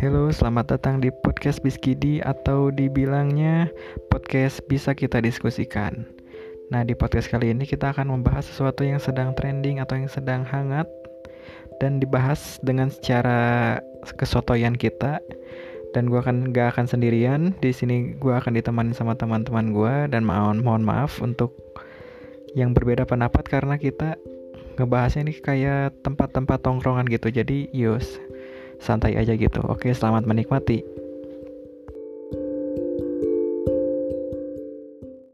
Halo, selamat datang di podcast Biskidi atau dibilangnya podcast bisa kita diskusikan. Nah, di podcast kali ini kita akan membahas sesuatu yang sedang trending atau yang sedang hangat dan dibahas dengan secara kesotoyan kita. Dan gue akan gak akan sendirian. Di sini gue akan ditemani sama teman-teman gue dan mohon mohon maaf untuk yang berbeda pendapat karena kita ngebahasnya ini kayak tempat-tempat tongkrongan gitu. Jadi, yos santai aja gitu. Oke, selamat menikmati.